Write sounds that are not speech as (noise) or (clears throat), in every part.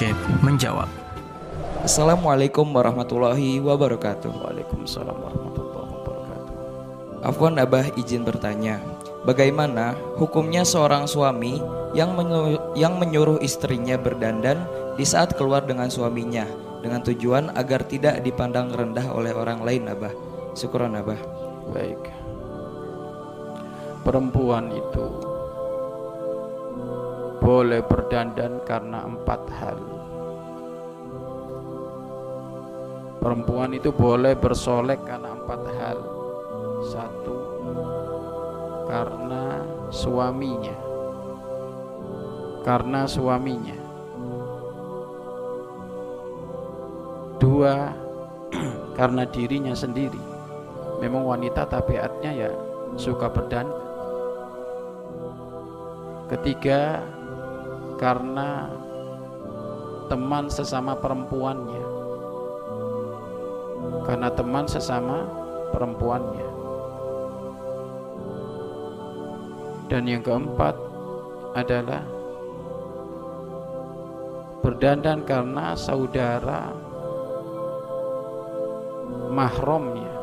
Syekh menjawab. Assalamualaikum warahmatullahi wabarakatuh. Waalaikumsalam warahmatullahi wabarakatuh. Afwan Abah izin bertanya, bagaimana hukumnya seorang suami yang menyuruh, yang menyuruh istrinya berdandan di saat keluar dengan suaminya dengan tujuan agar tidak dipandang rendah oleh orang lain, Abah. Syukuran, Abah. Baik. Perempuan itu boleh berdandan karena empat hal. Perempuan itu boleh bersolek karena empat hal. Satu, karena suaminya. Karena suaminya. Dua, (clears throat) karena dirinya sendiri. Memang wanita tabiatnya ya suka berdandan. Ketiga, karena teman sesama perempuannya karena teman sesama perempuannya. Dan yang keempat adalah berdandan karena saudara mahramnya.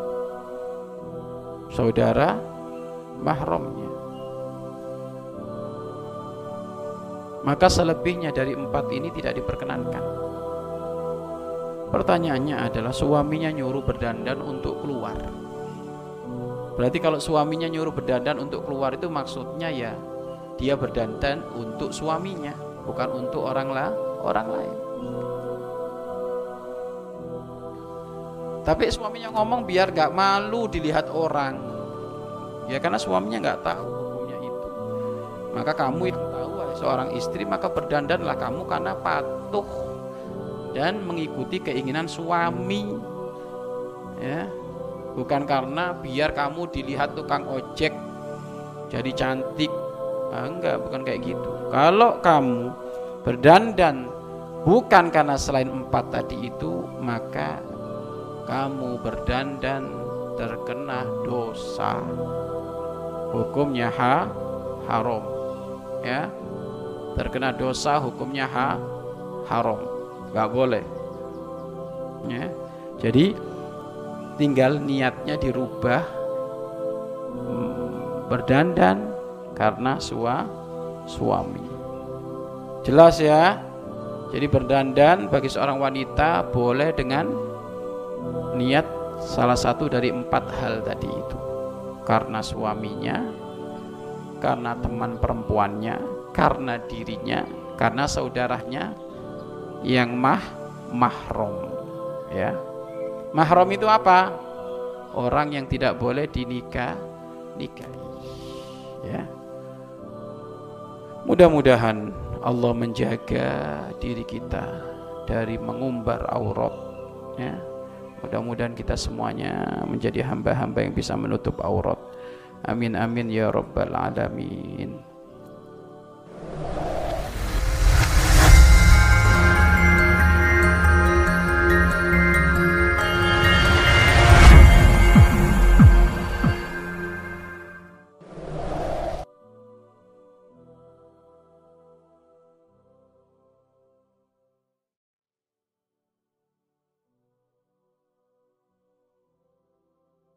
Saudara mahramnya. Maka selebihnya dari empat ini tidak diperkenankan. Pertanyaannya adalah suaminya nyuruh berdandan untuk keluar. Berarti kalau suaminya nyuruh berdandan untuk keluar itu maksudnya ya dia berdandan untuk suaminya, bukan untuk orang lah, orang lain. Tapi suaminya ngomong biar gak malu dilihat orang. Ya karena suaminya nggak tahu hukumnya itu. Maka kamu tahu seorang istri maka berdandanlah kamu karena patuh dan mengikuti keinginan suami. Ya. Bukan karena biar kamu dilihat tukang ojek jadi cantik. Ah, enggak bukan kayak gitu. Kalau kamu berdandan bukan karena selain empat tadi itu maka kamu berdandan terkena dosa. Hukumnya ha haram. Ya terkena dosa hukumnya ha haram. Nggak boleh. Ya. Jadi tinggal niatnya dirubah hmm, berdandan karena sua, suami. Jelas ya? Jadi berdandan bagi seorang wanita boleh dengan niat salah satu dari empat hal tadi itu. Karena suaminya karena teman perempuannya karena dirinya karena saudaranya yang mah mahrom ya. Mahrom itu apa? Orang yang tidak boleh dinikah nikahi ya. Mudah-mudahan Allah menjaga diri kita dari mengumbar aurat ya. Mudah-mudahan kita semuanya menjadi hamba-hamba yang bisa menutup aurat. Amin amin ya rabbal alamin